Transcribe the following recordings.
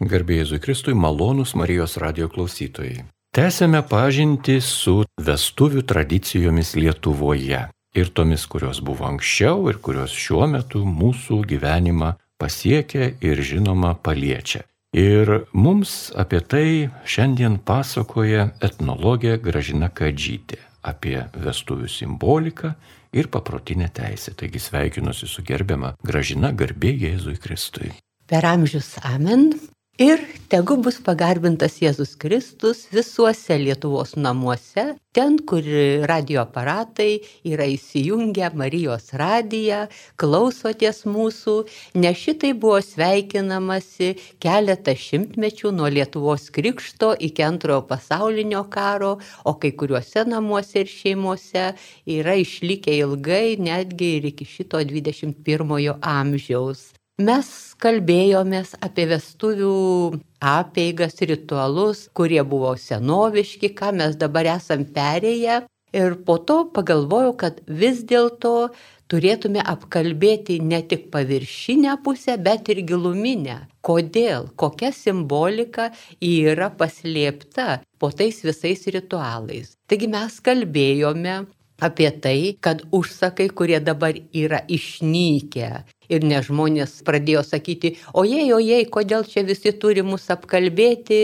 Garbėjai Jėzui Kristui, malonūs Marijos radio klausytojai. Tęsėme pažinti su vestuvių tradicijomis Lietuvoje ir tomis, kurios buvo anksčiau ir kurios šiuo metu mūsų gyvenimą pasiekia ir žinoma paliečia. Ir mums apie tai šiandien pasakoja etnologė Gražina Kadžytė apie vestuvių simboliką ir paprotinę teisę. Taigi sveikinuosi su gerbiama Gražina garbė Jėzui Kristui. Per amžius amen. Ir tegu bus pagarbintas Jėzus Kristus visuose Lietuvos namuose, ten, kur radio aparatai yra įsijungę Marijos radiją, klausotės mūsų, nes šitai buvo sveikinamasi keletą šimtmečių nuo Lietuvos krikšto iki antrojo pasaulinio karo, o kai kuriuose namuose ir šeimose yra išlikę ilgai, netgi ir iki šito 21 amžiaus mes kalbėjomės apie vestuvių apeigas, ritualus, kurie buvo senoviški, ką mes dabar esam perėję. Ir po to pagalvojau, kad vis dėlto turėtume apkalbėti ne tik paviršinę pusę, bet ir giluminę. Kodėl, kokia simbolika yra paslėpta po tais visais ritualais. Taigi mes kalbėjome apie tai, kad užsakai, kurie dabar yra išnykę, ir ne žmonės pradėjo sakyti, ojei, ojei, kodėl čia visi turi mus apkalbėti,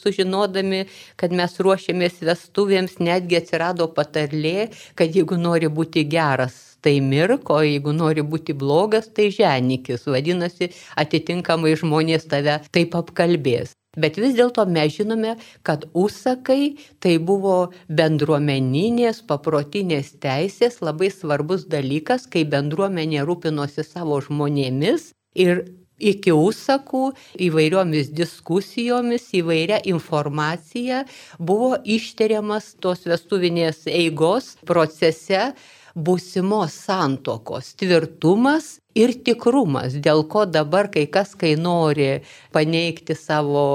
sužinodami, kad mes ruošiamės vestuvėms, netgi atsirado patarlė, kad jeigu nori būti geras, tai mirk, o jeigu nori būti blogas, tai ženikis. Vadinasi, atitinkamai žmonės tave taip apkalbės. Bet vis dėlto mes žinome, kad užsakai tai buvo bendruomeninės, paprotinės teisės labai svarbus dalykas, kai bendruomenė rūpinosi savo žmonėmis ir iki užsakų įvairiomis diskusijomis, įvairia informacija buvo ištiriamas tos vestuvinės eigos procese būsimos santokos tvirtumas ir tikrumas, dėl ko dabar kai kas, kai nori paneigti savo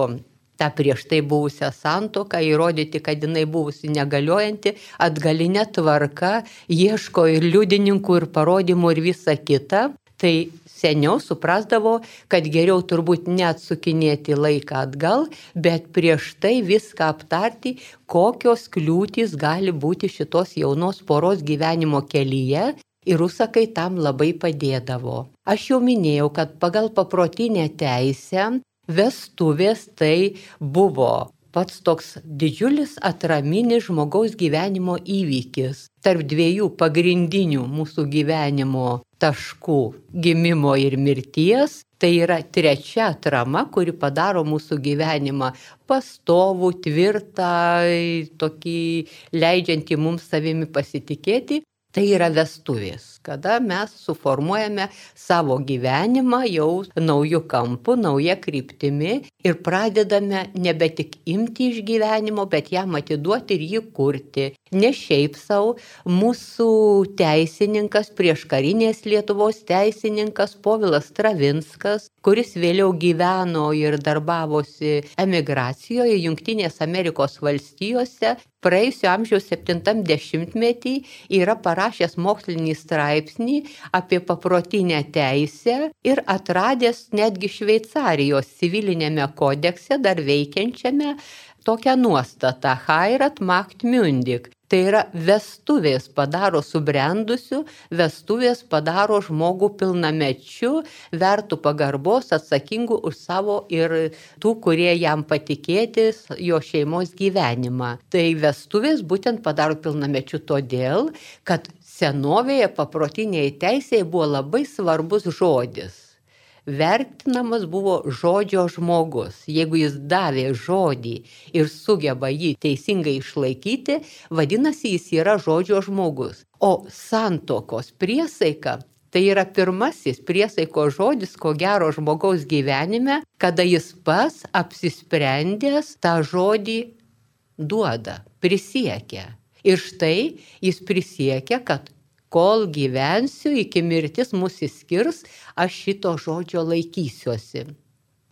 tą prieš tai buvusią santoką, įrodyti, kad jinai buvusi negaliojanti, atgalinė tvarka, ieško ir liudininkų, ir parodymų, ir visa kita. Tai seniau suprasdavo, kad geriau turbūt neatsukinėti laiką atgal, bet prieš tai viską aptarti, kokios kliūtis gali būti šitos jaunos poros gyvenimo kelyje. Ir rusakai tam labai padėdavo. Aš jau minėjau, kad pagal paprotinę teisę vestuvės tai buvo pats toks didžiulis atraminis žmogaus gyvenimo įvykis tarp dviejų pagrindinių mūsų gyvenimo taškų - gimimo ir mirties. Tai yra trečia atrama, kuri padaro mūsų gyvenimą pastovų, tvirtą, tokį leidžiantį mums savimi pasitikėti. Tai yra vestuvės, kada mes suformuojame savo gyvenimą jau naujų kampų, nauja kryptimi ir pradedame nebe tik imti iš gyvenimo, bet jam atiduoti ir jį kurti. Ne šiaip savo, mūsų teisininkas, prieškarinės Lietuvos teisininkas Povilas Travinskas, kuris vėliau gyveno ir darbavosi emigracijoje Junktinės Amerikos valstijose, praėjusio amžiaus 70-metį yra parašęs mokslinį straipsnį apie paprotinę teisę ir atradęs netgi Šveicarijos civilinėme kodekse dar veikiančiame tokią nuostatą Hairat Macht Mündig, Tai yra vestuvės padaro subrendusiu, vestuvės padaro žmogų pilnamečiu, vertų pagarbos, atsakingu už savo ir tų, kurie jam patikėtis jo šeimos gyvenimą. Tai vestuvės būtent padaro pilnamečiu todėl, kad senovėje paprotiniai teisėjai buvo labai svarbus žodis vertinamas buvo žodžio žmogus. Jeigu jis davė žodį ir sugeba jį teisingai išlaikyti, vadinasi, jis yra žodžio žmogus. O santokos priesaika Tai yra pirmasis priesaiko žodis, ko gero žmogaus gyvenime, kada jis pas apsisprendęs tą žodį duoda, prisiekia. Ir štai jis prisiekia, kad kol gyvensiu, iki mirtis mus įskirs, aš šito žodžio laikysiuosi.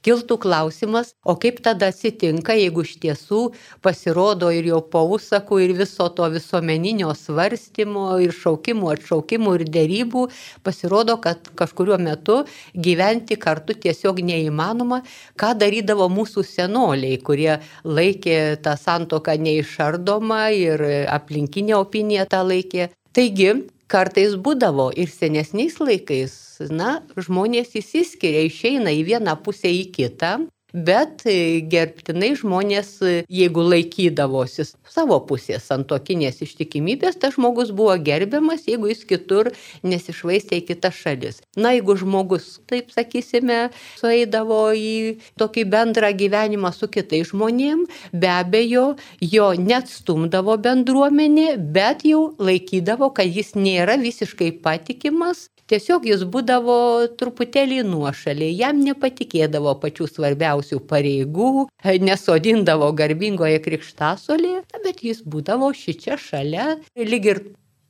Kiltų klausimas, o kaip tada atsitinka, jeigu iš tiesų pasirodo ir jau po užsakų ir viso to visuomeninio svarstymo ir šaukimų, atšaukimų ir dėrybų, pasirodo, kad kažkurio metu gyventi kartu tiesiog neįmanoma, ką darydavo mūsų senoliai, kurie laikė tą santoką neišardomą ir aplinkinė opinija tą laikė. Taigi, kartais būdavo ir senesniais laikais, na, žmonės įsiskiria, išeina į vieną pusę į kitą, bet e, gerbtinai žmonės, e, jeigu laikydavosi savo pusės santokinės ištikimybės, tas žmogus buvo gerbiamas, jeigu jis kitur nesišvaistė į kitas šalis. Na, jeigu žmogus, taip sakysime, sueidavo į tokį bendrą gyvenimą su kitais žmonėm, be abejo, jo net stumdavo bendruomenė, bet jau laikydavo, kad jis nėra visiškai patikimas Tiesiog jis būdavo truputėlį nuošaliai, jam nepatikėdavo pačių svarbiausių pareigų, nesodindavo garbingoje krikštasolėje, bet jis būdavo šičia šalia, lyg ir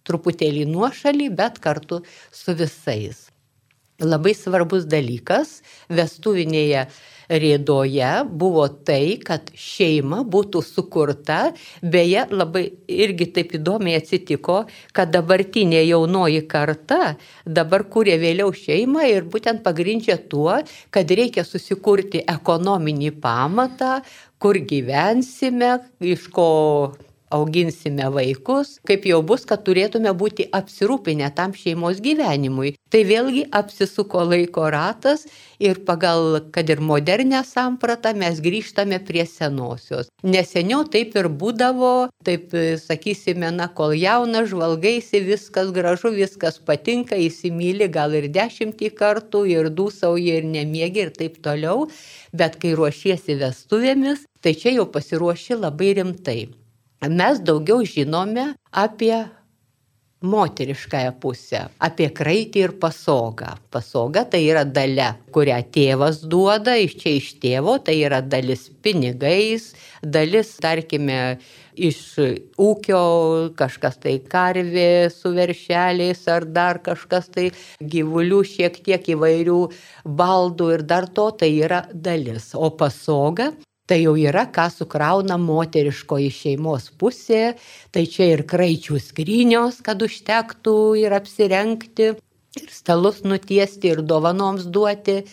truputėlį nuošalį, bet kartu su visais. Labai svarbus dalykas vestuvinėje rėdoje buvo tai, kad šeima būtų sukurta, beje, labai irgi taip įdomiai atsitiko, kad dabartinė jaunoji karta dabar kūrė vėliau šeimą ir būtent pagrindžia tuo, kad reikia susikurti ekonominį pamatą, kur gyvensime, iš ko auginsime vaikus, kaip jau bus, kad turėtume būti apsirūpinę tam šeimos gyvenimui. Tai vėlgi apsisuko laiko ratas ir pagal, kad ir modernę sampratą mes grįžtame prie senosios. Neseniau taip ir būdavo, taip sakysime, na, kol jaunas žvalgaisi, viskas gražu, viskas patinka, įsimylė gal ir dešimtį kartų ir dūsauja ir nemiegi ir taip toliau, bet kai ruošiesi vestuvėmis, tai čia jau pasiruoši labai rimtai mes daugiau žinome apie moteriškąją pusę, apie kraitį ir pasogą. Pasoga tai yra dalė, kurią tėvas duoda iš čia iš tėvo, tai yra dalis pinigais, dalis, tarkime, iš ūkio kažkas tai karvė su veršeliais ar dar kažkas tai gyvulių šiek tiek įvairių baldų ir dar to tai yra dalis. O pasoga Tai jau yra, ką sukrauna moteriškoji šeimos pusė, tai čia ir kraičių skrynios, kad užtektų ir apsirengti, ir stalus nutiesti, ir dovanoms duoti.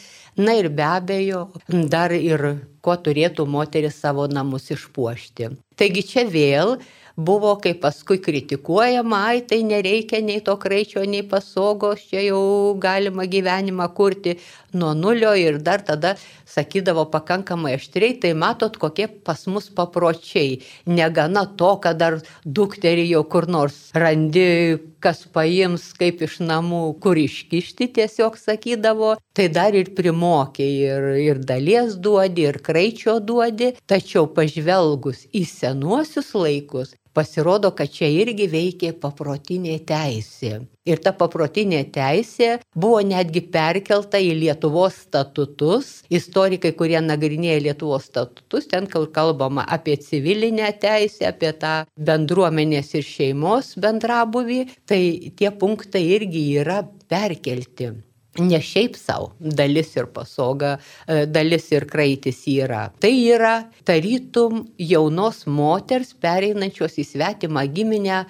Na ir be abejo, dar ir kuo turėtų moteris savo namus išpuošti. Taigi čia vėl buvo, kaip paskui kritikuojama, ai tai nereikia nei to kraičio, nei pasogos, čia jau galima gyvenimą kurti nuo nulio. Ir dar tada sakydavo pakankamai aštriai, tai matot, kokie pas mus papročiai. Negana to, kad dar dukterį jau kur nors randi, kas paims, kaip iš namų, kur iškišti, tiesiog sakydavo, tai dar ir primokė, ir, ir dalies duodi, ir kraičio duodi, tačiau pažvelgus į senuosius laikus, Pasirodo, kad čia irgi veikė paprotinė teisė. Ir ta paprotinė teisė buvo netgi perkelta į Lietuvos statutus. Istorikai, kurie nagrinėja Lietuvos statutus, ten kalbama apie civilinę teisę, apie tą bendruomenės ir šeimos bendrabuvį, tai tie punktai irgi yra perkelti ne šiaip savo dalis ir pasoga, e, dalis ir kraitis yra. Tai yra tarytum jaunos moters pereinančios į svetimą giminę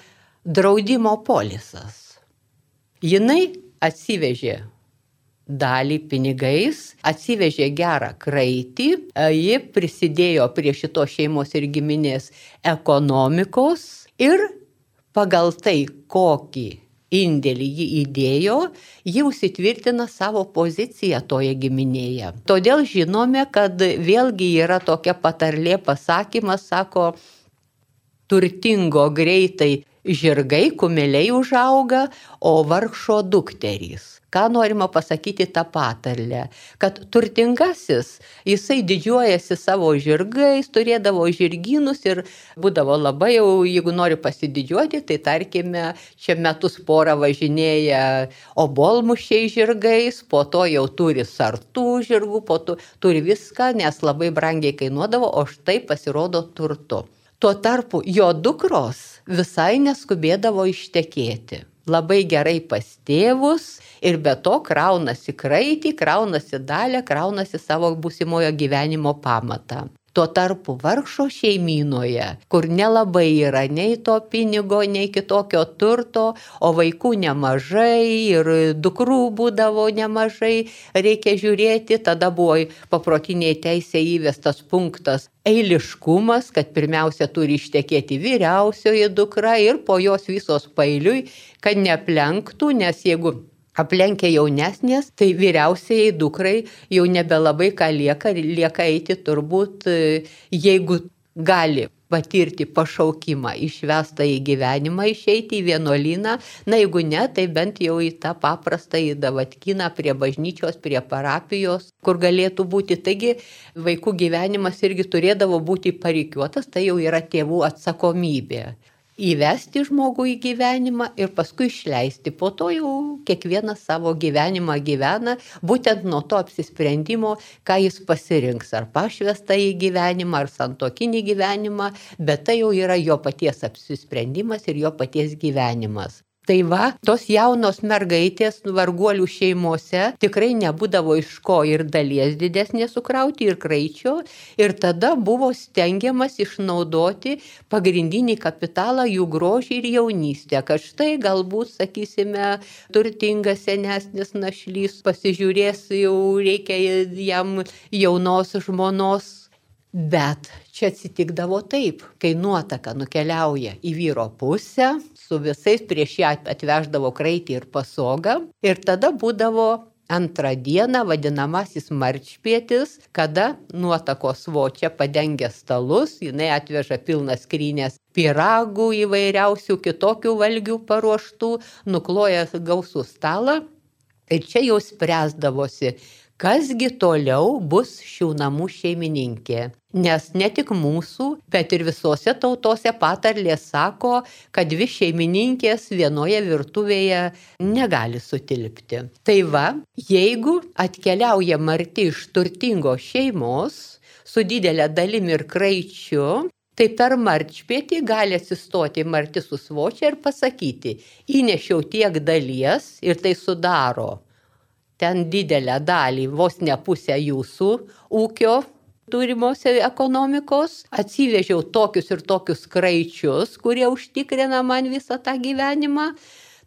draudimo polisas. Jinai atsivežė dalį pinigais, atsivežė gerą kraitį, e, ji prisidėjo prie šito šeimos ir giminės ekonomikos ir pagal tai, kokį indėlį jį įdėjo, ji užsitvirtina savo poziciją toje giminėje. Todėl žinome, kad vėlgi yra tokia patarlė pasakymas, sako, turtingo greitai žirgai kumeliai užauga, o vargšo dukterys. Ką norima pasakyti tą patarlę? Kad turtingasis, jisai didžiuojasi savo žirgais, turėdavo žirginus ir būdavo labai jau, jeigu nori pasididžiuoti, tai tarkime, čia metus porą važinėja obolmušiai žirgais, po to jau turi sartų žirgų, po to turi viską, nes labai brangiai kainuodavo, o štai pasirodo turtu. Tuo tarpu jo dukros visai neskubėdavo ištekėti labai gerai pas tėvus ir be to kraunasi kraitį, kraunasi dalę, kraunasi savo būsimojo gyvenimo pamatą. Tuo tarpu vargšo šeimynoje, kur nelabai yra nei to pinigo, nei kitokio turto, o vaikų nemažai ir dukrų būdavo nemažai, reikia žiūrėti, tada buvo paprotiniai teisė įvestas punktas eiliškumas, kad pirmiausia turi ištekėti vyriausioji dukra ir po jos visos pailiui, kad neplenktų, nes jeigu aplenkia jaunesnės, tai vyriausiai dukrai jau nebelabai ką lieka, lieka eiti turbūt, e, jeigu gali patirti pašaukimą, išvestą į gyvenimą, išeiti į vienuolyną, na jeigu ne, tai bent jau į tą paprastą į davatkiną prie bažnyčios, prie parapijos, kur galėtų būti. Taigi vaikų gyvenimas irgi turėdavo būti parikiuotas, tai jau yra tėvų atsakomybė įvesti žmogų į gyvenimą ir paskui išleisti. Po to jau kiekvienas savo gyvenimą gyvena, būtent nuo to apsisprendimo, ką jis pasirinks, ar pašvestą į gyvenimą, ar santokinį gyvenimą, bet tai jau yra jo paties apsisprendimas ir jo paties gyvenimas. Tai va, tos jaunos mergaitės varguolių šeimose tikrai nebūdavo iš ko ir dalies didesnės sukrauti, ir kraičio. Ir tada buvo stengiamas išnaudoti pagrindinį kapitalą jų grožį ir jaunystę. Kad štai galbūt, sakysime, turtingas senesnis našlys pasižiūrės, jau reikia jam jaunos žmonos Bet čia atsitikdavo taip, kai nuotaka nukeliauja į vyro pusę, su visais prieš ją atveždavo kraitį ir pasogą, ir tada būdavo antrą dieną vadinamasis marčpėtis, kada nuotakos vočia padengia stalus, jinai atveža pilnas skrynės piragų įvairiausių kitokių valgių paruoštų, nukloja gausų stalą. Ir čia jau spręsdavosi, kasgi toliau bus šių namų šeimininkė. Nes ne tik mūsų, bet ir visose tautose patarlės sako, kad dvi šeimininkės vienoje virtuvėje negali sutilpti. Tai va, jeigu atkeliauja marti iš turtingos šeimos, su didelė dalimi ir kraičiu, tai per marčpėtį gali atsistoti marti su svočia ir pasakyti, įnešiau tiek dalies ir tai sudaro ten didelę dalį, vos ne pusę jūsų ūkio turimos ekonomikos, atsivežiau tokius ir tokius kraičius, kurie užtikrina man visą tą gyvenimą.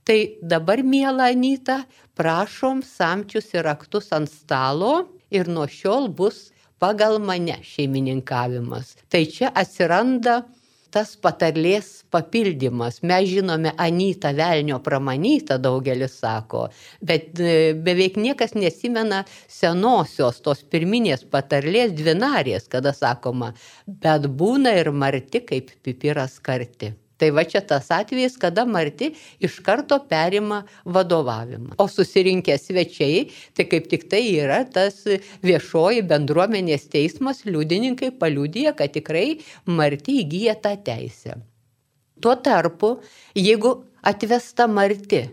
Tai dabar, mėla Anyta, prašom samčius ir raktus ant stalo ir nuo šiol bus pagal mane šeimininkavimas. Tai čia atsiranda tas patarlės papildymas. Mes žinome Anytą velnio pramanytą, daugelis sako, bet e, beveik niekas nesimena senosios tos pirminės patarlės dvinarės, kada sakoma, bet būna ir marti kaip pipiras karti. Tai va čia tas atvejis, kada Marti iš karto perima vadovavimą. O susirinkę svečiai, tai kaip tik tai yra tas viešoji bendruomenės teismas, liudininkai paliūdė, kad tikrai Marti įgyja tą teisę. Tuo tarpu, jeigu atvesta Marti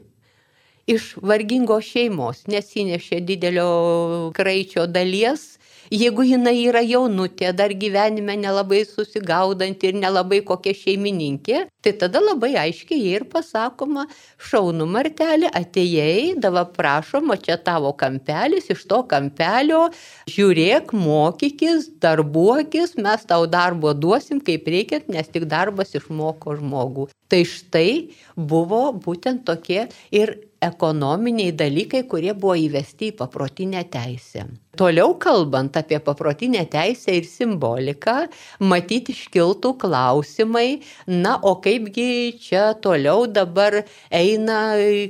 iš vargingos šeimos nesinešė didelio kraičio dalies, jeigu jinai yra jaunutė, dar gyvenime nelabai susigaudanti ir nelabai kokia šeimininkė, tai tada labai aiškiai jai ir pasakoma, šaunu martelį, atėjai, dava prašom, o čia tavo kampelis, iš to kampelio žiūrėk, mokykis, darbuokis, mes tau darbo duosim kaip reikia, nes tik darbas išmoko žmogų. Tai štai buvo būtent tokie ir ekonominiai dalykai, kurie buvo įvesti į paprotinę teisę. Toliau kalbant apie paprotinę teisę ir simboliką, matyti iškiltų klausimai, na, o kaipgi čia toliau dabar eina,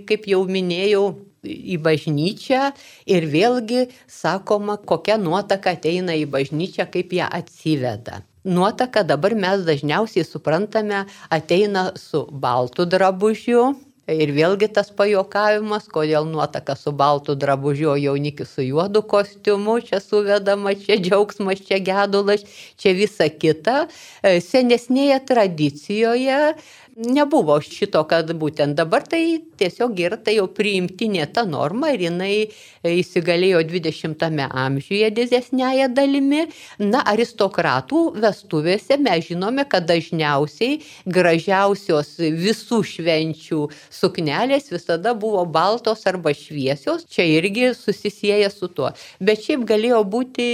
kaip jau minėjau, į bažnyčią ir vėlgi sakoma, kokia nuotaka ateina į bažnyčią, kaip ją atsiveda. Nuotaka dabar mes dažniausiai suprantame ateina su baltu drabužiu, Ir vėlgi tas pajokavimas, kodėl nuotaka su baltu drabužiu, jaunikis su juodu kostiumu, čia suvedama, čia džiaugsmas, čia gedulas, čia visa kita. E, senesnėje tradicijoje nebuvo šito, kad būtent dabar tai tiesiog yra tai jau priimtinė ta norma ir jinai įsigalėjo 20-ame amžiuje didesnėje dalimi. Na, aristokratų vestuvėse mes žinome, kad dažniausiai gražiausios visų švenčių suknelės visada buvo baltos arba šviesios. Čia irgi susisieja su tuo. Bet šiaip galėjo būti,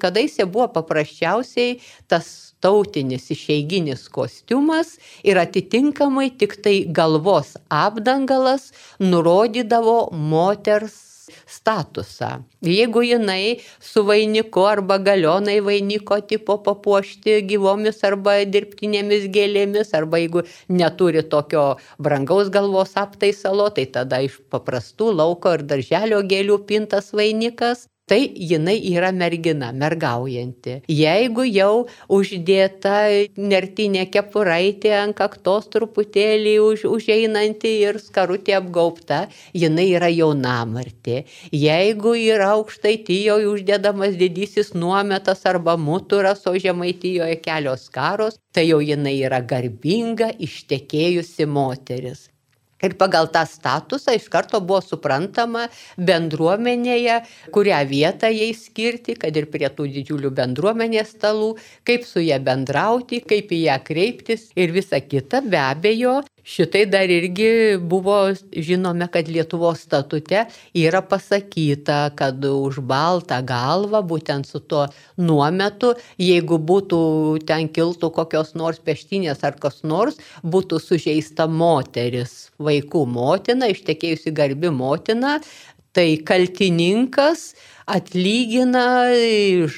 kadaise buvo paprasčiausiai tas tautinis išeiginis kostiumas ir atitinkamai tik tai galvos apdangalas nurodydavo moters statusą. Jeigu jinai su vainiku arba galionai vainiko tipo papuošti gyvomis arba dirbtinėmis gėlėmis, arba jeigu neturi tokio brangaus galvos aptaisalo, tai tada iš paprastų lauko ir darželio gėlių pintas vainikas tai jinai yra mergina, mergaujanti. Jeigu jau uždėta nertinė kepuraitė ant kaktos truputėlį už, užeinanti ir skarutė apgaupta, jinai yra jaunamartė. Jeigu yra aukštaitijoje uždėdamas didysis nuometas arba muturas, o žemaitijoje kelios karos, tai jau jinai yra garbinga, ištekėjusi moteris. Ir pagal tą statusą iš karto buvo suprantama bendruomenėje, kurią vietą jai skirti, kad ir prie tų didžiulių bendruomenės stalų, kaip su ją bendrauti, kaip į ją kreiptis ir visa kita. Be abejo, Šitai dar irgi buvo žinome, kad Lietuvos statute yra pasakyta, kad už baltą galvą, būtent su tuo nuometu, jeigu būtų ten kiltų kokios nors peštinės ar kas nors, būtų sužeista moteris, vaikų motina, ištekėjusi garbi motina, tai kaltininkas atlygina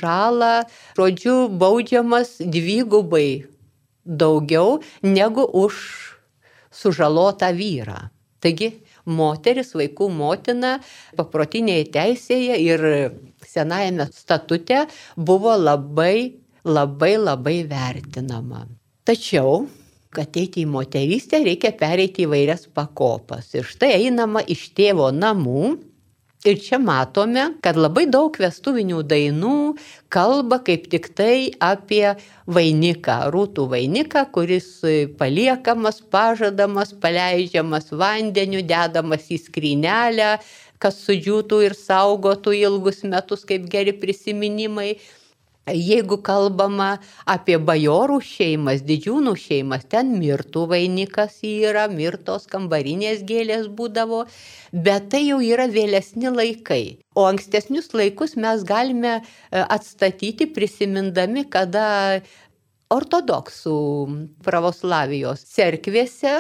žalą, žodžiu, baudžiamas dvigubai daugiau negu už sužalotą vyrą. Taigi moteris, vaikų motina paprotinėje teisėje ir senajame statute buvo labai, labai, labai vertinama. Tačiau, kad eiti į moterystę, reikia pereiti įvairias pakopas. Ir štai einama iš tėvo namų Ir čia matome, kad labai daug vestuvinių dainų kalba kaip tik tai apie vainiką, rūtų vainiką, kuris paliekamas, pažadamas, paleidžiamas vandeniu, dedamas į skrynelę, kas sudžiūtų ir saugotų ilgus metus kaip geri prisiminimai. Jeigu kalbama apie bajorų šeimas, didžiūnų šeimas, ten mirtų vainikas yra, mirtos kambarinės gėlės būdavo, bet tai jau yra vėlesni laikai. O ankstesnius laikus mes galime e, atstatyti prisimindami, kada ortodoksų pravoslavijos cerkvėse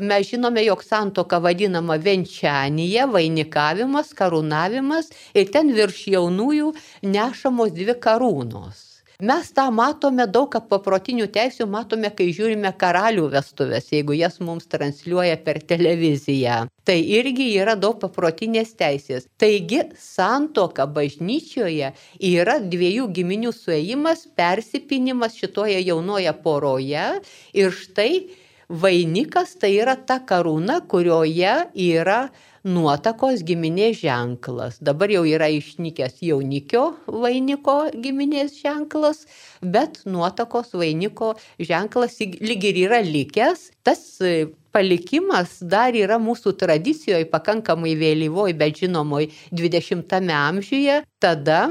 mes žinome, jog santoka vadinama venčianyje, vainikavimas, karūnavimas ir ten virš jaunųjų nešamos dvi karūnos. Mes tą matome daug paprotinių teisių, matome, kai žiūrime karalių vestuvės, jeigu jas mums transliuoja per televiziją. Tai irgi yra daug paprotinės teisės. Taigi santoka bažnyčioje yra dviejų giminių suėjimas, persipinimas šitoje jaunoje poroje ir štai vainikas tai yra ta karūna, kurioje yra nuotakos giminės ženklas. Dabar jau yra išnykęs jaunikio vainiko giminės ženklas, bet nuotakos vainiko ženklas lyg ir yra likęs. Tas e, palikimas dar yra mūsų tradicijoje pakankamai vėlyvoj, bet žinomoj 20-ame amžiuje, tada,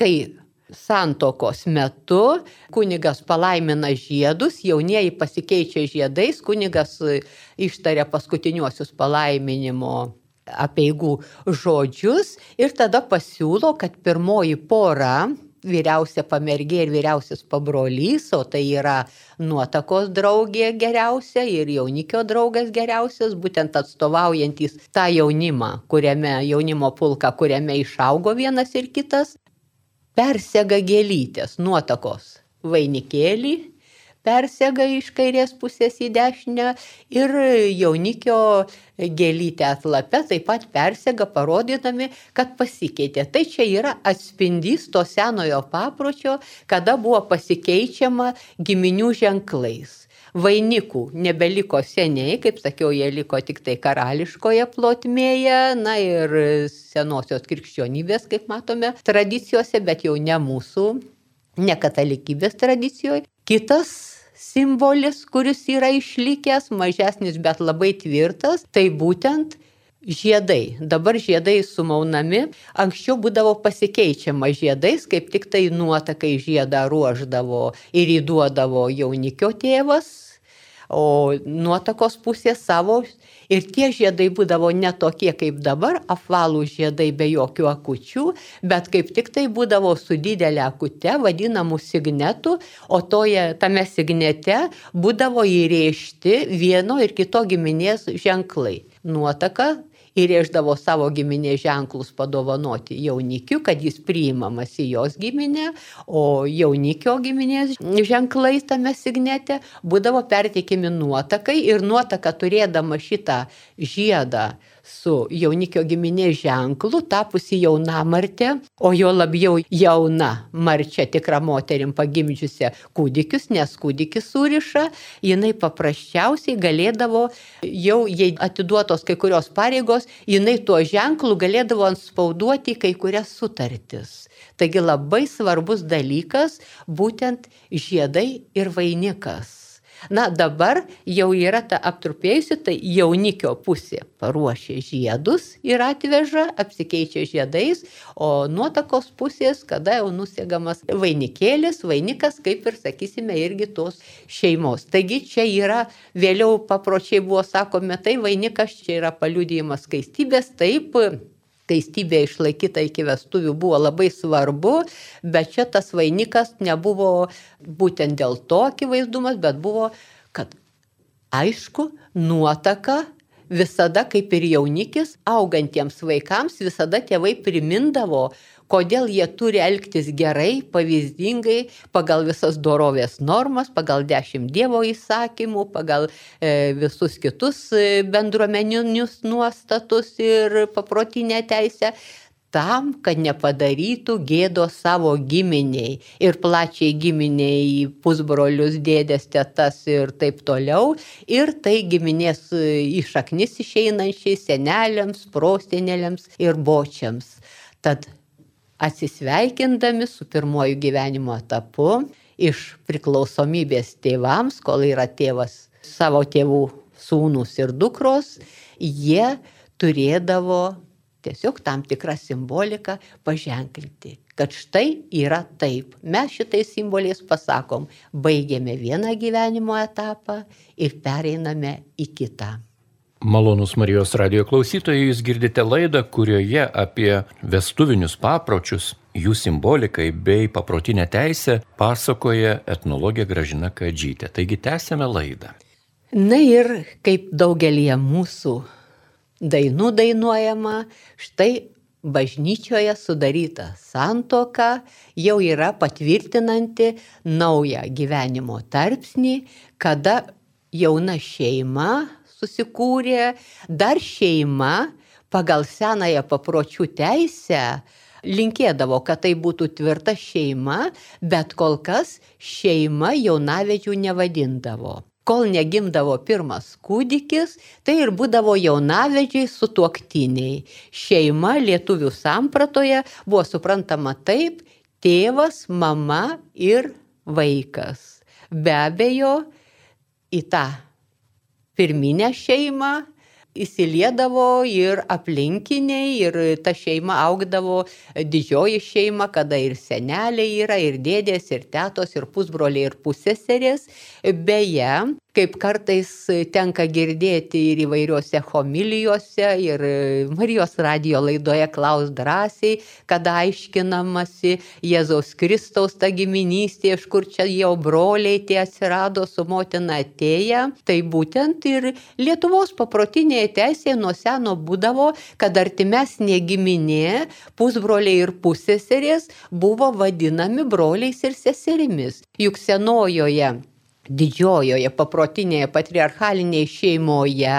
kai santokos metu. Kunigas palaimina žiedus, jaunieji pasikeičia žiedais, kunigas ištaria paskutiniuosius palaiminimo apieigų žodžius ir tada pasiūlo, kad pirmoji pora vyriausia pamergė ir vyriausias pabrolys, o tai yra nuotakos draugė geriausia ir jaunikio draugas geriausias, būtent atstovaujantis tą jaunimą, kuriame jaunimo pulką, kuriame išaugo vienas ir kitas, persega gėlytės nuotakos vainikėlį persega iš kairės pusės į dešinę ir jaunikio gėlytę atlape taip pat persega, parodydami, kad pasikeitė. Tai čia yra atspindys to senojo papročio, kada buvo pasikeičiama giminių ženklais. Vainikų nebeliko seniai, kaip sakiau, jie liko tik tai karališkoje plotmėje, na ir senosios krikščionybės, kaip matome, tradicijose, bet jau ne mūsų, ne katalikybės tradicijoje. Kitas simbolis, kuris yra išlikęs, mažesnis, bet labai tvirtas, tai būtent Žiedai. Dabar žiedai sumaunami. Anksčiau būdavo pasikeičiama žiedais, kaip tik tai nuotakai žiedą ruoždavo ir įduodavo jaunikio tėvas, o nuotakos pusė savo ir tie žiedai būdavo ne tokie kaip dabar, apvalų žiedai be jokių akučių, bet kaip tik tai būdavo su didelė akute, vadinamų signetų, o toje, tame signete būdavo įrėžti vieno ir kito giminės ženklai. Nuotaka įrėždavo savo giminės ženklus padovanoti jaunikiu, kad jis priimamas į jos giminę, o jaunikio giminės ženklai tame signete būdavo pertikimi nuotakai ir nuotaka turėdama šitą žiedą su jaunikio giminės ženklu, tapusi jauna martė, o jo labiau jauna marčia tikra moterim pagimdžiusi kūdikius, nes kūdikis suriša, jinai paprasčiausiai galėdavo, jau jei atiduotos kai kurios pareigos, jinai tuo ženklu galėdavo anspauduoti kai kurias sutartis. Taigi labai svarbus dalykas būtent žiedai ir vainikas. Na dabar jau yra ta aptrupėjusi, tai jaunikio pusė paruošia žiedus ir atveža, apsikeičia žiedais, o nuotakos pusės, kada jau nusėgamas vainikėlis, vainikas, kaip ir sakysime, irgi tos šeimos. Taigi čia yra, vėliau papročiai buvo sakome, tai vainikas čia yra paliudijimas skaistybės, taip skaistybė išlaikyta iki vestuvių buvo labai svarbu, bet čia tas vainikas nebuvo būtent dėl to akivaizdumas, bet buvo, kad aišku, nuotaka visada, kaip ir jaunikis, augantiems vaikams visada tėvai primindavo, kodėl jie turi elgtis gerai, pavyzdingai, pagal visas dorovės normas, pagal dešimt Dievo įsakymų, pagal e, visus kitus e, bendruomeninius nuostatus ir paprotinę teisę tam, kad nepadarytų gėdo savo giminiai ir plačiai giminiai, pusbrolius, dėdės, tetas ir taip toliau. Ir tai giminės išaknis e, išeinančiai seneliams, prostenėliams ir bočiams. Tad atsisveikindami su pirmoju gyvenimo etapu iš priklausomybės tėvams, kol yra tėvas savo tėvų sūnus ir dukros, jie turėdavo tiesiog tam tikrą simboliką paženklinti, kad štai yra taip. Mes šitais simboliais pasakom, baigėme vieną gyvenimo etapą ir pereiname į kitą. Malonus Marijos radio klausytojai, jūs girdite laidą, kurioje apie vestuvinius papročius, jų simbolikai bei paprotinę teisę pasakoja etnologė Gražina Kadžytė. Taigi tęsėme laidą. Na ir kaip daugelie mūsų dainų dainuojama, štai bažnyčioje sudaryta santoka jau yra patvirtinanti naują gyvenimo tarpsnį, kada jauna šeima susikūrė, dar šeima pagal senąją papročių teisę linkėdavo, kad tai būtų tvirta šeima, bet kol kas šeima jaunavedžių nevadindavo. Kol negimdavo pirmas kūdikis, tai ir būdavo jaunavedžiai su tuoktiniai. Šeima lietuvių sampratoje buvo suprantama taip - tėvas, mama ir vaikas. Be abejo, į tą pirminę šeimą įsiliedavo ir aplinkiniai, ir ta šeima augdavo didžioji šeima, kada ir seneliai yra, ir dėdės, ir tetos, ir pusbroliai, ir pusseserės. Beje, kaip kartais tenka girdėti ir įvairiuose homilijose, ir Marijos radio laidoje klaus drąsiai, kada aiškinamasi Jėzaus Kristaus ta giminystė, iš kur čia jau broliai tie atsirado su motina atėję, tai būtent ir Lietuvos paprotinėje teisėje nuo seno būdavo, kad artimesnė giminė, pusbroliai ir pusseserės buvo vadinami broliais ir seserimis. Juk senojoje didžiojoje paprotinėje patriarchalinėje šeimoje,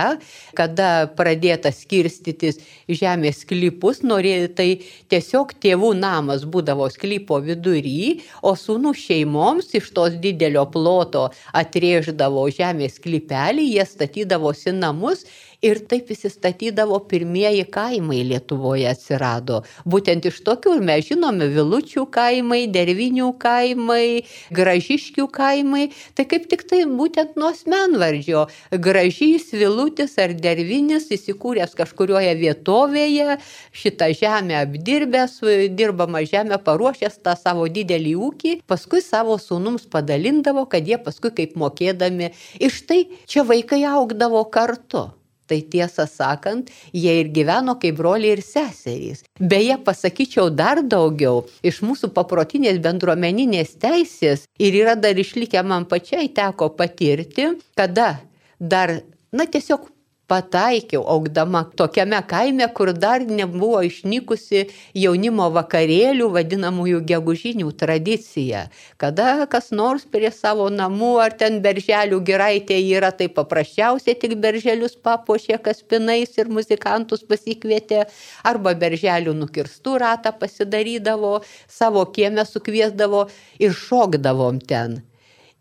kada pradėta skirstytis žemės sklypus, norėjo tai tiesiog tėvų namas būdavo sklypo vidury, o sūnų šeimoms iš tos didelio ploto atrėždavo žemės sklypelį, jie statydavosi namus Ir taip įsistatydavo pirmieji kaimai Lietuvoje atsirado. Būtent iš tokių mes žinome Vilučių kaimai, Dervinių kaimai, Gražiškių kaimai. Tai kaip tik tai būtent nuo asmenvardžio. Gražys, Vilutis ar Dervinis įsikūręs kažkurioje vietovėje, šitą žemę apdirbęs, dirbamą žemę paruošęs tą savo didelį ūkį, paskui savo sūnums padalindavo, kad jie paskui kaip mokėdami. Iš tai čia vaikai augdavo kartu. Tai tiesą sakant, jie ir gyveno kaip broliai ir seserys. Beje, pasakyčiau dar daugiau, iš mūsų paprotinės bendruomeninės teisės ir yra dar išlikę man pačiai teko patirti, kada dar, na tiesiog pataikiau augdama tokiame kaime, kur dar nebuvo išnykusi jaunimo vakarėlių vadinamųjų gegužinių tradicija. Kada kas nors prie savo namų ar ten berželių giraitė yra, tai paprasčiausiai tik berželius papuošė kaspinais ir muzikantus pasikvietė, arba berželių nukirstų ratą pasidarydavo, savo kiemę sukviesdavo ir šokdavom ten.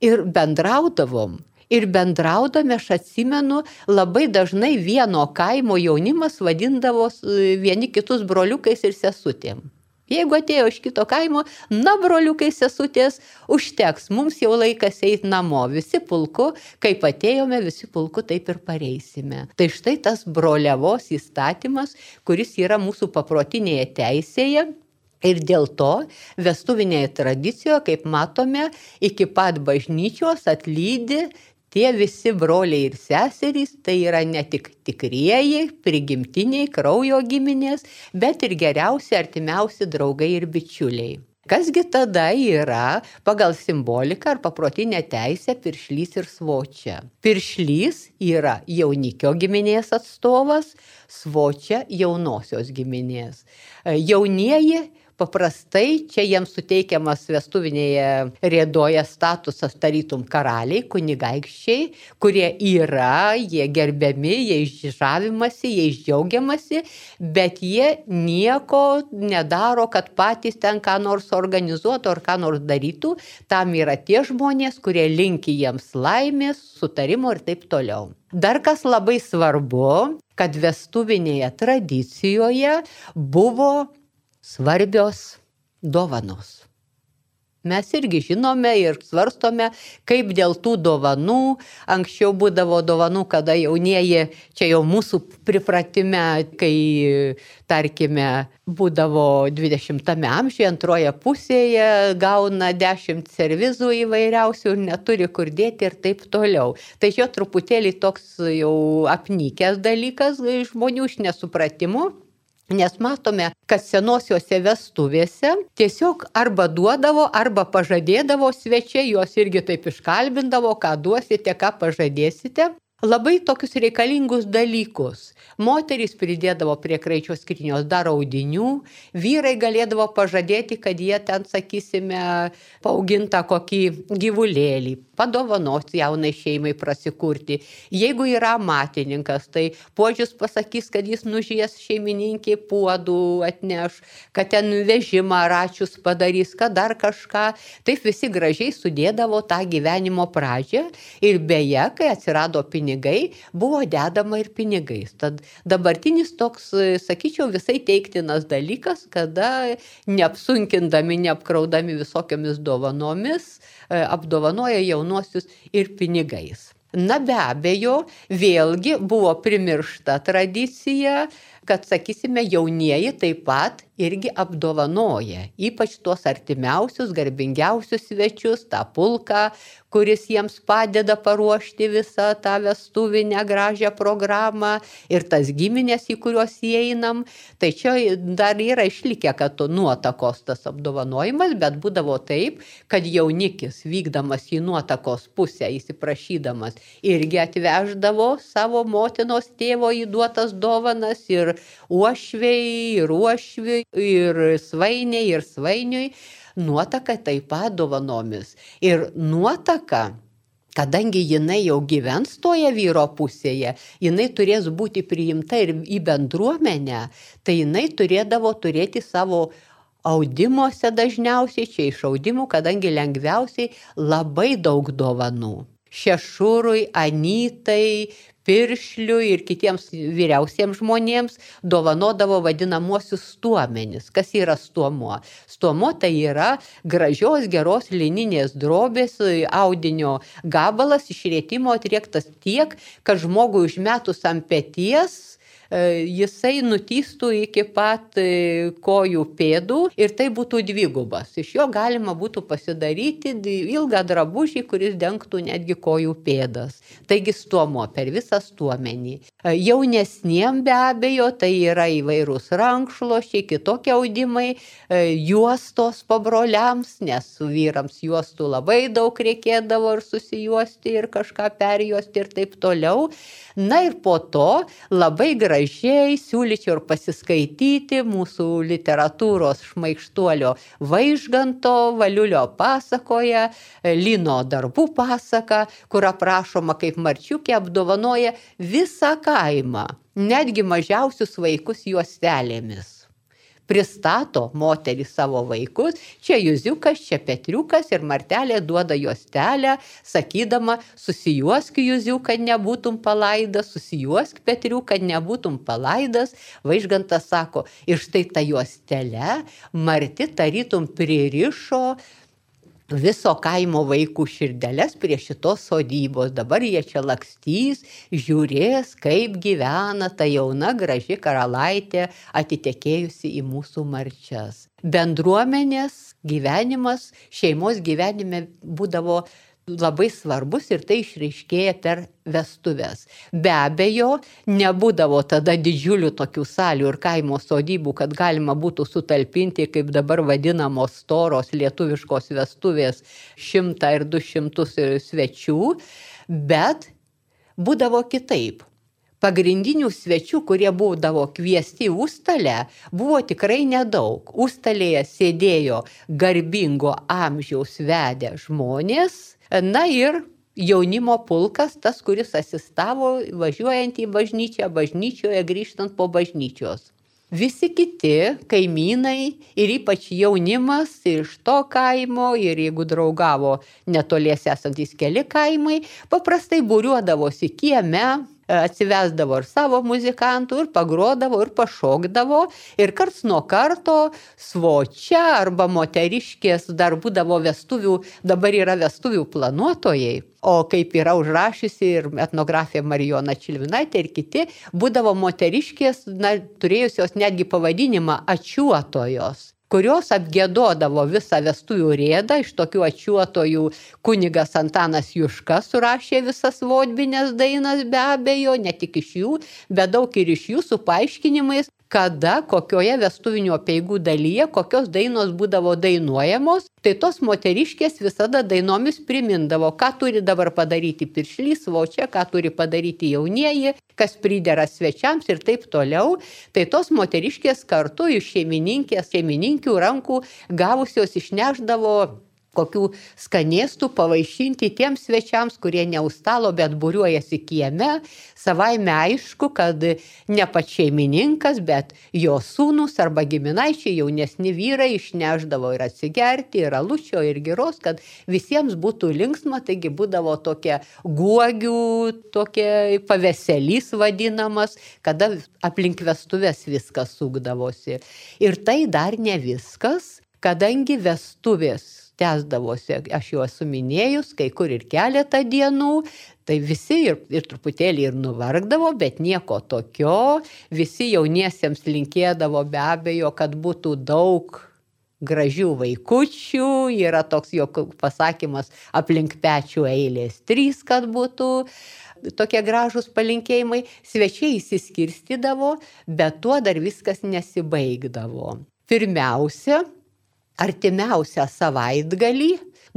Ir bendraudavom ir bendraudami aš atsimenu, labai dažnai vieno kaimo jaunimas vadindavo vieni kitus broliukais ir sesutėm. Jeigu atėjo iš kito kaimo, na, broliukai, sesutės, užteks, mums jau laikas eiti namo, visi pulku, kaip atėjome, visi pulku, taip ir pareisime. Tai štai tas broliavos įstatymas, kuris yra mūsų paprotinėje teisėje, Ir dėl to vestuvinėje tradicijoje, kaip matome, iki pat bažnyčios atlydi Tie visi broliai ir seserys tai yra ne tik tikrieji, prigimtiniai kraujo giminės, bet ir geriausi artimiausi draugai ir bičiuliai. Kasgi tada yra pagal simboliką ar paprotinę teisę piršlys ir svočia? Piršlys yra jaunikio giminės atstovas, svočia jaunosios giminės. Jaunieji Paprastai čia jiems suteikiamas vestuvinėje rėdoje statusas tarytum karaliai, kunigaikščiai, kurie yra, jie gerbiami, jie išžavimasi, jie išdžiaugiamasi, bet jie nieko nedaro, kad patys ten ką nors organizuotų ar ką nors darytų. Tam yra tie žmonės, kurie linki jiems laimės, sutarimo ir taip toliau. Dar kas labai svarbu, kad vestuvinėje tradicijoje buvo svarbios dovanos. Mes irgi žinome ir svarstome, kaip dėl tų dovanų, anksčiau būdavo dovanų, kada jaunieji, čia jau mūsų pripratime, kai, tarkime, būdavo 20-ame amžiuje, antroje pusėje, gauna 10 servizų įvairiausių ir neturi kur dėti ir taip toliau. Tai čia truputėlį toks jau apnykęs dalykas žmonių iš nesupratimų. Nes matome, kad senosiuose vestuvėse tiesiog arba duodavo, arba pažadėdavo svečiai, juos irgi taip iškalbindavo, ką duosite, ką pažadėsite labai tokius reikalingus dalykus. Moterys pridėdavo prie kraičio skrynios dar audinių, vyrai galėdavo pažadėti, kad jie ten, sakysime, paugintą kokį gyvulėlį, padovanos jaunai šeimai prasikurti. Jeigu yra matininkas, tai požius pasakys, kad jis nužies šeimininkį puodų atneš, kad ten vežimą račius padarys, kad dar kažką. Taip visi gražiai sudėdavo tą gyvenimo pradžią ir beje, kai atsirado pinigai, buvo dedama ir pinigais. Tad dabartinis toks, sakyčiau, visai teiktinas dalykas, kada neapsunkindami, neapkraudami visokiamis dovanomis, e, apdovanoja jaunuosius ir pinigais. Na be abejo, vėlgi buvo primiršta tradicija, kad, sakysime, jaunieji taip pat irgi apdovanoja, ypač tuos artimiausius, garbingiausius svečius, tą pulką, kuris jiems padeda paruošti visą tą vestuvinę gražią programą ir tas giminės, į kuriuos įeinam. Tai čia dar yra išlikę, kad to nuotakos tas apdovanojimas, bet būdavo taip, kad jaunikis vykdamas į nuotakos pusę, įsiprašydamas, irgi atveždavo savo motinos tėvo įduotas dovanas ir uošviai, ir uošviai, ir svainiai, ir svainiui, nuotaka taip pat dovanomis. Ir nuotaka kadangi jinai jau gyvens toje vyro pusėje, jinai turės būti priimta ir į bendruomenę, tai jinai turėdavo turėti savo audimuose dažniausiai, čia iš audimų, kadangi lengviausiai labai daug dovanų. Šešurui, Anytai, piršliui ir kitiems vyriausiems žmonėms dovanodavo vadinamuosius stuomenis. Kas yra stuomuo? Stuomuo tai yra gražios, geros lininės drobės audinio gabalas išrėtimo atriektas tiek, kad žmogui užmetus ant pėties E, jisai nutystų iki pat e, kojų pėdų ir tai būtų dvigubas. Iš jo galima būtų pasidaryti ilgą drabužį, kuris dengtų netgi kojų pėdas. Taigi stuomo per visą stuomenį. E, jaunesniem be abejo tai yra įvairūs rankšluošiai, kitokie audimai, juostos pabroliams, nes vyrams juostų labai daug reikėdavo ir susijuosti ir kažką perjuosti ir taip toliau. Na ir po to labai gražiai siūlyčiau ir pasiskaityti mūsų literatūros šmaikštuolio Vaižganto Valiulio pasakoje, Lino darbų pasaka, kur aprašoma, kaip Marčiukė apdovanoja visą kaimą, netgi mažiausius vaikus juostelėmis pristato moterį savo vaikus, čia Juziukas, čia Petriukas ir Martelė duoda juostelę, sakydama, susijuosk Juziuk, kad nebūtum palaidas, susijuosk Petriuk, kad nebūtum palaidas. Vaižgantas sako, ir štai ta juostelė Marti tarytum pririšo viso kaimo vaikų širdeles prie šitos sodybos. Dabar jie čia lakstys, žiūrės, kaip gyvena ta jauna graži karalaitė atitekėjusi į mūsų marčias. Bendruomenės gyvenimas, šeimos gyvenime būdavo labai svarbus ir tai išreiškėja per vestuves. Be abejo, nebūdavo tada didžiulių tokių salių ir kaimo sodybų, kad galima būtų sutalpinti, kaip dabar vadinamos storos lietuviškos vestuvės, šimtą ir du šimtus svečių, bet būdavo kitaip pagrindinių svečių, kurie būdavo kviesti užstalę, buvo tikrai nedaug. Užstalėje sėdėjo garbingo amžiaus vedę žmonės, Na ir jaunimo pulkas, tas, kuris asistavo važiuojant į bažnyčią, bažnyčioje grįžtant po bažnyčios. Visi kiti kaimynai ir ypač jaunimas iš to kaimo ir jeigu draugavo netoliese esantys keli kaimai, paprastai būriuodavosi kieme, atsivesdavo ir savo muzikantų, ir pagrodavo, ir pašokdavo. Ir karts nuo karto svočia arba moteriškės dar būdavo vestuvių, dabar yra vestuvių planuotojai. O kaip yra užrašysi ir etnografija Marijona Čilvinaitė ir kiti, būdavo moteriškės, na, turėjusios netgi pavadinimą ačiuotojos kurios apgėdodavo visą vestuvių rėdą, iš tokių ačiuotojų kunigas Antanas Juška surašė visas vodbinės dainas be abejo, ne tik iš jų, bet daug ir iš jų su paaiškinimais, kada, kokioje vestuvinių apieigų dalyje, kokios dainos būdavo dainuojamos, tai tos moteriškės visada dainomis primindavo, ką turi dabar padaryti piršlys, vočia, ką turi padaryti jaunieji, kas pridera svečiams ir taip toliau. Tai tos moteriškės kartu iš šeimininkės, šeimininkių rankų gavusios išneždavo kokių skanėstų pavaišinti tiems svečiams, kurie ne užstalo, bet būriuojasi kieme. Savaime aišku, kad ne pats šeimininkas, bet jo sūnus arba giminaičiai jaunesni vyrai išneždavo ir atsigerti, ir alučio, ir geros, kad visiems būtų linksma, taigi būdavo tokia guogių, tokia paveselys vadinamas, kada aplink vestuvės viskas sukdavosi. Ir tai dar ne viskas, kadangi vestuvės tęsdavosi, aš jau esu minėjus, kai kur ir keletą dienų, tai visi ir, ir truputėlį ir nuvargdavo, bet nieko tokio, visi jauniesiems linkėdavo be abejo, kad būtų daug gražių vaikučių, yra toks jo pasakymas aplink pečių eilės trys, kad būtų tokie gražūs palinkėjimai, svečiai įsiskirstydavo, bet tuo dar viskas nesibaigdavo. Pirmiausia, artimiausią savaitgalį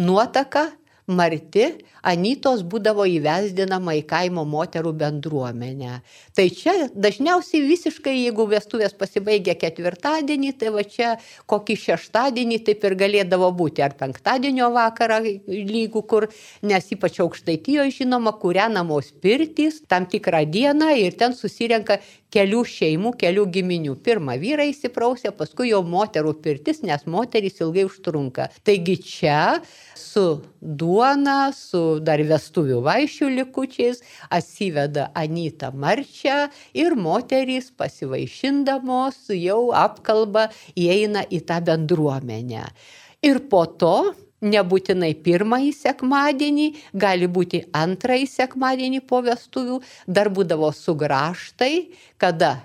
nuotaka marti Anytos būdavo įvesdinama į kaimo moterų bendruomenę. Tai čia dažniausiai visiškai, jeigu vestuvės pasibaigia ketvirtadienį, tai va čia kokį šeštadienį taip ir galėdavo būti, ar penktadienio vakarą lygų kur, nes ypač aukštaitijoje žinoma, kūrenamos pirtys tam tikrą dieną ir ten susirenka kelių šeimų, kelių giminių. Pirmą vyrai įsiprausia, paskui jau moterų pirtis, nes moterys ilgai užtrunka. Taigi čia su duo duona su dar vestuvių vaišių likučiais, atsiveda Anytą Marčią ir moterys pasivaišindamos jau apkalba įeina į tą bendruomenę. Ir po to nebūtinai pirmąjį sekmadienį, gali būti antrąjį sekmadienį po vestuvių, dar būdavo sugraštai, kada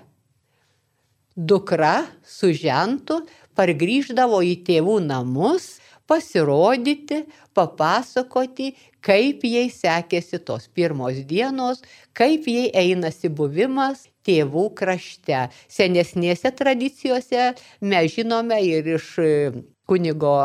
dukra su žentu pargrįždavo į tėvų namus pasirodyti, papasakoti, kaip jai sekėsi tos pirmos dienos, kaip jai einasi buvimas tėvų krašte. Senesnėse tradicijose mes žinome ir iš kunigo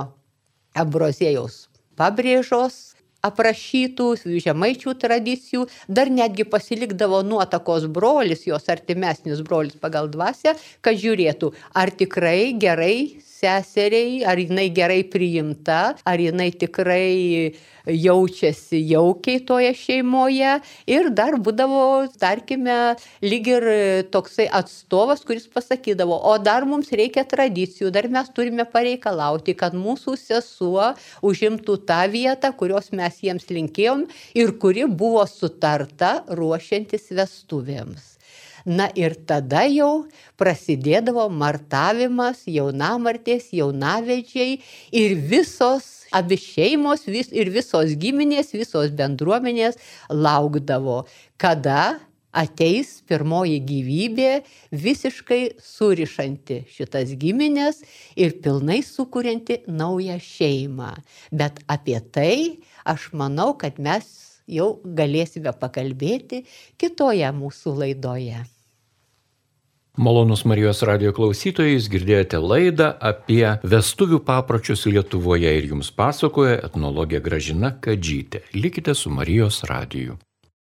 Ambrozėjaus pabrėžos aprašytų žemaičių tradicijų, dar netgi pasilikdavo nuotakos brolis, jos artimesnis brolis pagal dvasę, kad žiūrėtų, ar tikrai gerai seseriai, ar jinai gerai priimta, ar jinai tikrai jaučiasi jaukiai toje šeimoje. Ir dar būdavo, tarkime, lyg ir toksai atstovas, kuris pasakydavo, o dar mums reikia tradicijų, dar mes turime pareikalauti, kad mūsų sesuo užimtų tą vietą, kurios mes jiems linkėjom ir kuri buvo sutarta ruošiantis vestuvėms. Na ir tada jau prasidėdavo martavimas, jaunamartės, jaunavedžiai ir visos abi šeimos vis, ir visos giminės, visos bendruomenės laukdavo, kada ateis pirmoji gyvybė, visiškai surišanti šitas giminės ir pilnai sukurianti naują šeimą. Bet apie tai aš manau, kad mes jau galėsime pakalbėti kitoje mūsų laidoje. Malonus Marijos radio klausytojai, girdėjote laidą apie vestuvių papročius Lietuvoje ir jums pasakoja etnologė Gražina Kadžytė. Likite su Marijos radiju.